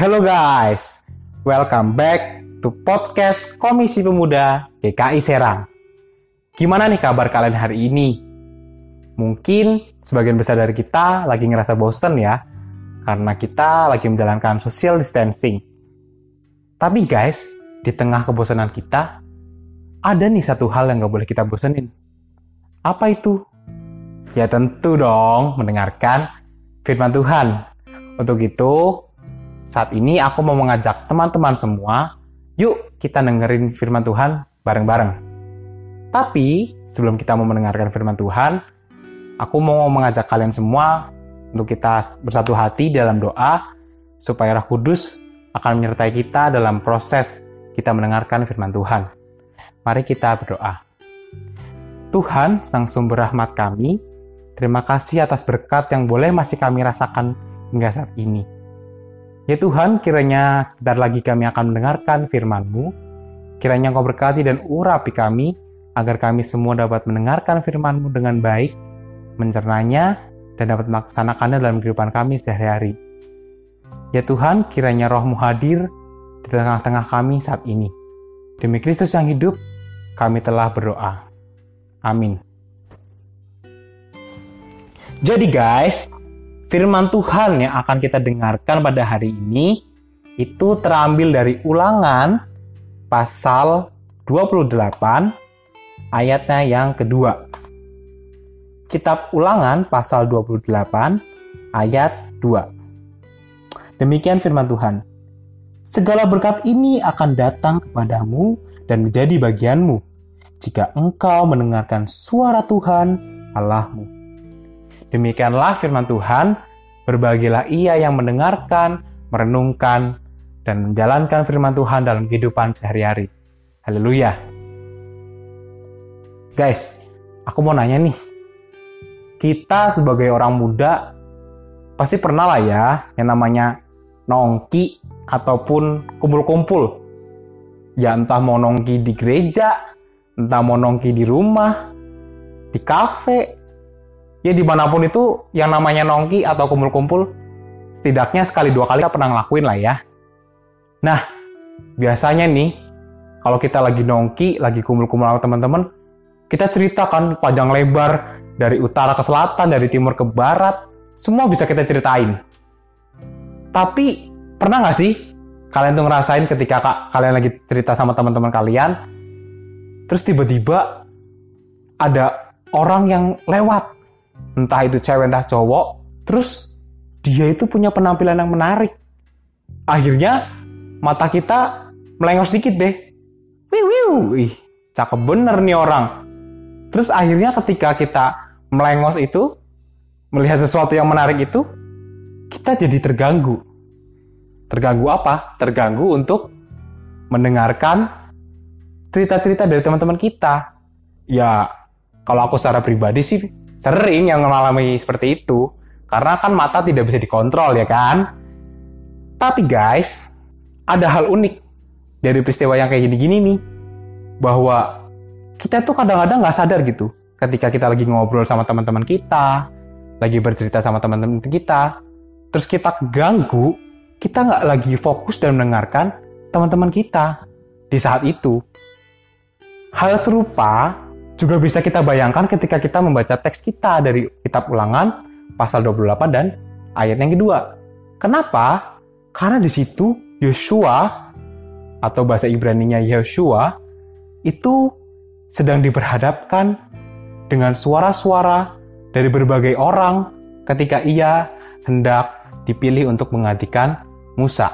Hello guys, welcome back to podcast Komisi Pemuda DKI Serang. Gimana nih kabar kalian hari ini? Mungkin sebagian besar dari kita lagi ngerasa bosen ya, karena kita lagi menjalankan social distancing. Tapi guys, di tengah kebosanan kita, ada nih satu hal yang gak boleh kita bosenin. Apa itu? Ya tentu dong, mendengarkan firman Tuhan. Untuk itu, saat ini aku mau mengajak teman-teman semua, yuk kita dengerin firman Tuhan bareng-bareng. Tapi sebelum kita mau mendengarkan firman Tuhan, aku mau mengajak kalian semua untuk kita bersatu hati dalam doa supaya Roh Kudus akan menyertai kita dalam proses kita mendengarkan firman Tuhan. Mari kita berdoa. Tuhan, Sang Sumber Rahmat kami, terima kasih atas berkat yang boleh masih kami rasakan hingga saat ini. Ya Tuhan, kiranya sebentar lagi kami akan mendengarkan firman-Mu. Kiranya Engkau berkati dan urapi kami, agar kami semua dapat mendengarkan firman-Mu dengan baik, mencernanya, dan dapat melaksanakannya dalam kehidupan kami sehari-hari. Ya Tuhan, kiranya roh-Mu hadir di tengah-tengah kami saat ini. Demi Kristus yang hidup, kami telah berdoa. Amin. Jadi guys, firman Tuhan yang akan kita dengarkan pada hari ini itu terambil dari ulangan pasal 28 ayatnya yang kedua. Kitab ulangan pasal 28 ayat 2. Demikian firman Tuhan. Segala berkat ini akan datang kepadamu dan menjadi bagianmu jika engkau mendengarkan suara Tuhan Allahmu Demikianlah firman Tuhan, berbahagialah ia yang mendengarkan, merenungkan, dan menjalankan firman Tuhan dalam kehidupan sehari-hari. Haleluya. Guys, aku mau nanya nih. Kita sebagai orang muda pasti pernah lah ya yang namanya nongki ataupun kumpul-kumpul. Ya entah mau nongki di gereja, entah mau nongki di rumah, di kafe, ya di mana pun itu yang namanya nongki atau kumpul-kumpul setidaknya sekali dua kali kita pernah ngelakuin lah ya. Nah, biasanya nih kalau kita lagi nongki, lagi kumpul-kumpul sama teman-teman, kita ceritakan panjang lebar dari utara ke selatan, dari timur ke barat, semua bisa kita ceritain. Tapi pernah nggak sih kalian tuh ngerasain ketika kak, kalian lagi cerita sama teman-teman kalian, terus tiba-tiba ada orang yang lewat entah itu cewek entah cowok, terus dia itu punya penampilan yang menarik. Akhirnya mata kita melengos sedikit deh. Wiu, wiu, ih, cakep bener nih orang. Terus akhirnya ketika kita melengos itu, melihat sesuatu yang menarik itu, kita jadi terganggu. Terganggu apa? Terganggu untuk mendengarkan cerita-cerita dari teman-teman kita. Ya, kalau aku secara pribadi sih sering yang mengalami seperti itu. Karena kan mata tidak bisa dikontrol ya kan? Tapi guys ada hal unik dari peristiwa yang kayak gini-gini nih. Bahwa kita tuh kadang-kadang nggak sadar gitu ketika kita lagi ngobrol sama teman-teman kita lagi bercerita sama teman-teman kita. Terus kita ganggu kita nggak lagi fokus dan mendengarkan teman-teman kita di saat itu. Hal serupa juga bisa kita bayangkan ketika kita membaca teks kita dari kitab ulangan pasal 28 dan ayat yang kedua. Kenapa? Karena di situ Yosua atau bahasa Ibrani-nya Yosua itu sedang diperhadapkan dengan suara-suara dari berbagai orang ketika ia hendak dipilih untuk menggantikan Musa.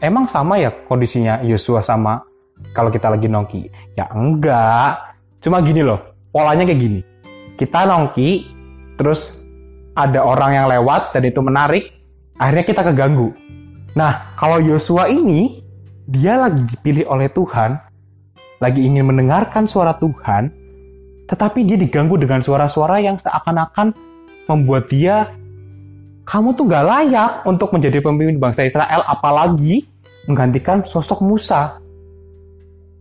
Emang sama ya kondisinya Yosua sama kalau kita lagi nongki? Ya enggak, Cuma gini loh, polanya kayak gini. Kita nongki, terus ada orang yang lewat dan itu menarik, akhirnya kita keganggu. Nah, kalau Yosua ini, dia lagi dipilih oleh Tuhan, lagi ingin mendengarkan suara Tuhan, tetapi dia diganggu dengan suara-suara yang seakan-akan membuat dia, kamu tuh gak layak untuk menjadi pemimpin bangsa Israel, apalagi menggantikan sosok Musa.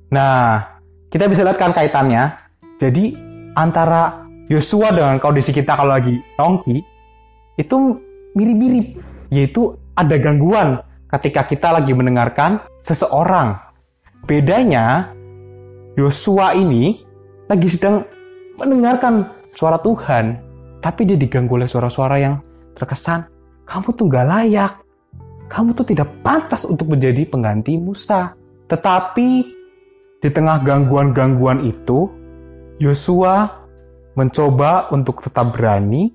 Nah, kita bisa lihat kan kaitannya. Jadi antara Yosua dengan kondisi kita kalau lagi nongki itu mirip-mirip, yaitu ada gangguan, ketika kita lagi mendengarkan seseorang. Bedanya, Yosua ini lagi sedang mendengarkan suara Tuhan, tapi dia diganggu oleh suara-suara yang terkesan, kamu tuh gak layak. Kamu tuh tidak pantas untuk menjadi pengganti Musa. Tetapi di tengah gangguan-gangguan itu, Yosua mencoba untuk tetap berani,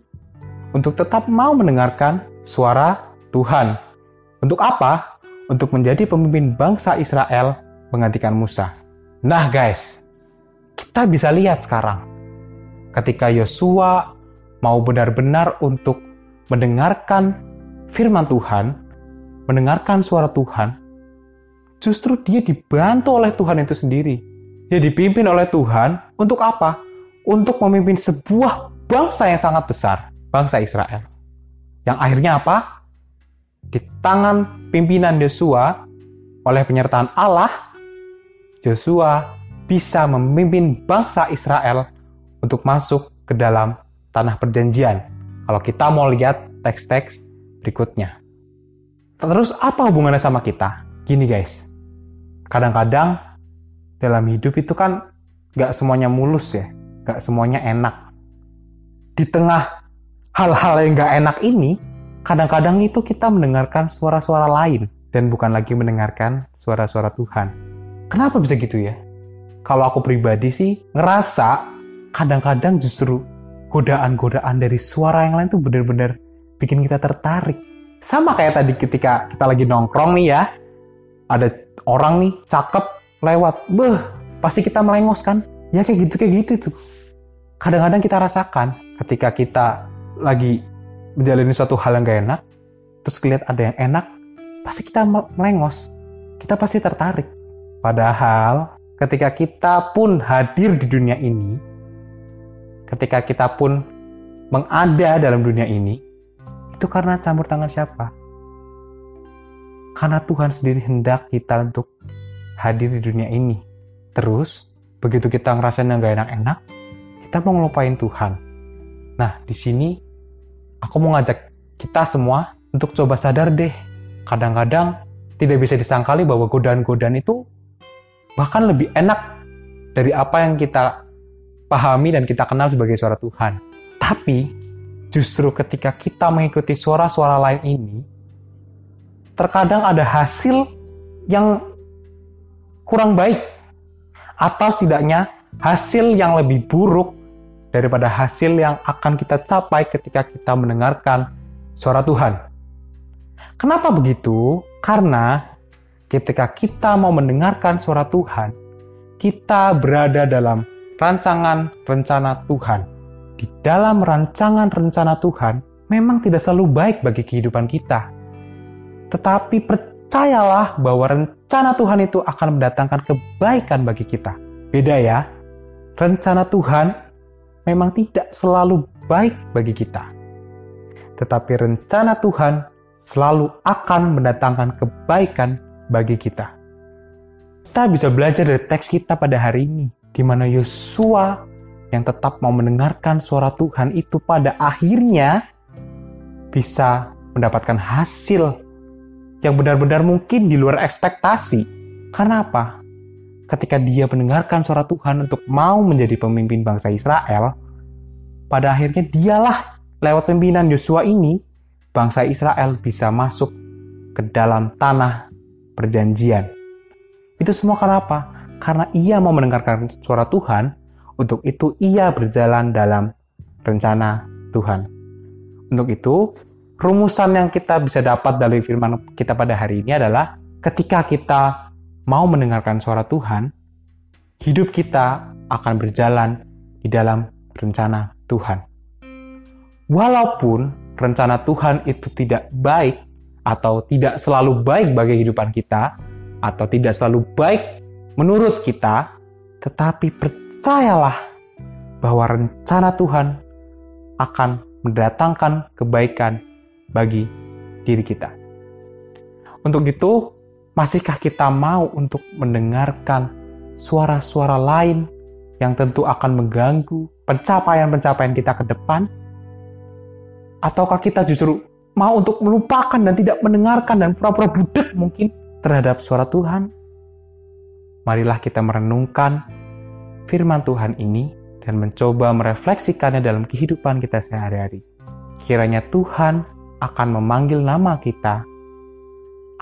untuk tetap mau mendengarkan suara Tuhan. Untuk apa? Untuk menjadi pemimpin bangsa Israel menggantikan Musa. Nah guys, kita bisa lihat sekarang ketika Yosua mau benar-benar untuk mendengarkan firman Tuhan, mendengarkan suara Tuhan, justru dia dibantu oleh Tuhan itu sendiri. Dia dipimpin oleh Tuhan untuk apa? Untuk memimpin sebuah bangsa yang sangat besar, bangsa Israel. Yang akhirnya apa? Di tangan pimpinan Yosua, oleh penyertaan Allah, Yosua bisa memimpin bangsa Israel untuk masuk ke dalam tanah perjanjian. Kalau kita mau lihat teks-teks berikutnya. Terus apa hubungannya sama kita? Gini guys, kadang-kadang dalam hidup itu kan gak semuanya mulus ya, gak semuanya enak. Di tengah hal-hal yang gak enak ini, kadang-kadang itu kita mendengarkan suara-suara lain dan bukan lagi mendengarkan suara-suara Tuhan. Kenapa bisa gitu ya? Kalau aku pribadi sih ngerasa kadang-kadang justru godaan-godaan dari suara yang lain tuh bener-bener bikin kita tertarik. Sama kayak tadi ketika kita lagi nongkrong nih ya, ada orang nih cakep lewat, beh, pasti kita melengos kan? Ya kayak gitu kayak gitu tuh. Kadang-kadang kita rasakan ketika kita lagi menjalani suatu hal yang gak enak, terus lihat ada yang enak, pasti kita melengos. Kita pasti tertarik. Padahal ketika kita pun hadir di dunia ini, ketika kita pun mengada dalam dunia ini, itu karena campur tangan siapa? Karena Tuhan sendiri hendak kita untuk hadir di dunia ini. Terus, begitu kita ngerasain yang gak enak-enak, kita mau ngelupain Tuhan. Nah, di sini aku mau ngajak kita semua untuk coba sadar deh. Kadang-kadang tidak bisa disangkali bahwa godaan-godaan itu bahkan lebih enak dari apa yang kita pahami dan kita kenal sebagai suara Tuhan. Tapi justru ketika kita mengikuti suara-suara lain ini, terkadang ada hasil yang kurang baik atau setidaknya hasil yang lebih buruk daripada hasil yang akan kita capai ketika kita mendengarkan suara Tuhan. Kenapa begitu? Karena ketika kita mau mendengarkan suara Tuhan, kita berada dalam rancangan rencana Tuhan. Di dalam rancangan rencana Tuhan memang tidak selalu baik bagi kehidupan kita. Tetapi percayalah bahwa rencana Tuhan itu akan mendatangkan kebaikan bagi kita. Beda ya, rencana Tuhan memang tidak selalu baik bagi kita. Tetapi rencana Tuhan selalu akan mendatangkan kebaikan bagi kita. Kita bisa belajar dari teks kita pada hari ini di mana Yosua yang tetap mau mendengarkan suara Tuhan itu pada akhirnya bisa mendapatkan hasil yang benar-benar mungkin di luar ekspektasi. Karena apa? Ketika dia mendengarkan suara Tuhan untuk mau menjadi pemimpin bangsa Israel, pada akhirnya dialah lewat pimpinan Yosua ini, bangsa Israel bisa masuk ke dalam tanah perjanjian. Itu semua karena apa? karena ia mau mendengarkan suara Tuhan, untuk itu ia berjalan dalam rencana Tuhan. Untuk itu, rumusan yang kita bisa dapat dari firman kita pada hari ini adalah ketika kita mau mendengarkan suara Tuhan, hidup kita akan berjalan di dalam rencana Tuhan. Walaupun rencana Tuhan itu tidak baik atau tidak selalu baik bagi kehidupan kita, atau tidak selalu baik menurut kita, tetapi percayalah bahwa rencana Tuhan akan mendatangkan kebaikan bagi diri kita. Untuk itu, masihkah kita mau untuk mendengarkan suara-suara lain yang tentu akan mengganggu pencapaian-pencapaian kita ke depan? Ataukah kita justru mau untuk melupakan dan tidak mendengarkan dan pura-pura budak mungkin terhadap suara Tuhan. Marilah kita merenungkan firman Tuhan ini dan mencoba merefleksikannya dalam kehidupan kita sehari-hari. Kiranya Tuhan akan memanggil nama kita,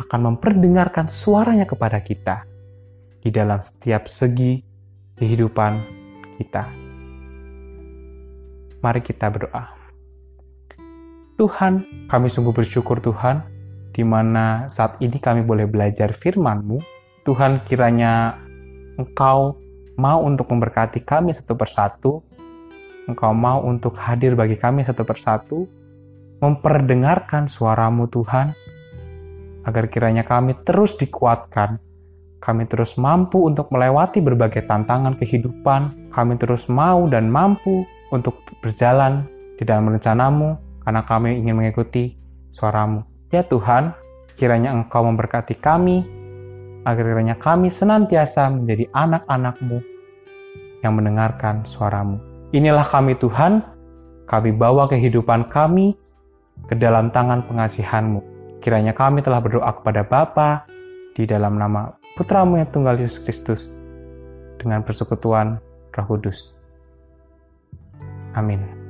akan memperdengarkan suaranya kepada kita di dalam setiap segi kehidupan kita. Mari kita berdoa. Tuhan, kami sungguh bersyukur Tuhan, di mana saat ini kami boleh belajar firman-Mu. Tuhan kiranya Engkau mau untuk memberkati kami satu persatu, Engkau mau untuk hadir bagi kami satu persatu, memperdengarkan suaramu Tuhan, agar kiranya kami terus dikuatkan, kami terus mampu untuk melewati berbagai tantangan kehidupan, kami terus mau dan mampu untuk berjalan di dalam rencanamu, karena kami ingin mengikuti suaramu. Ya Tuhan, kiranya Engkau memberkati kami, agar kiranya kami senantiasa menjadi anak-anakmu yang mendengarkan suaramu. Inilah kami Tuhan, kami bawa kehidupan kami ke dalam tangan pengasihanmu. Kiranya kami telah berdoa kepada Bapa di dalam nama Putramu yang tunggal Yesus Kristus dengan persekutuan Roh Kudus. Amin.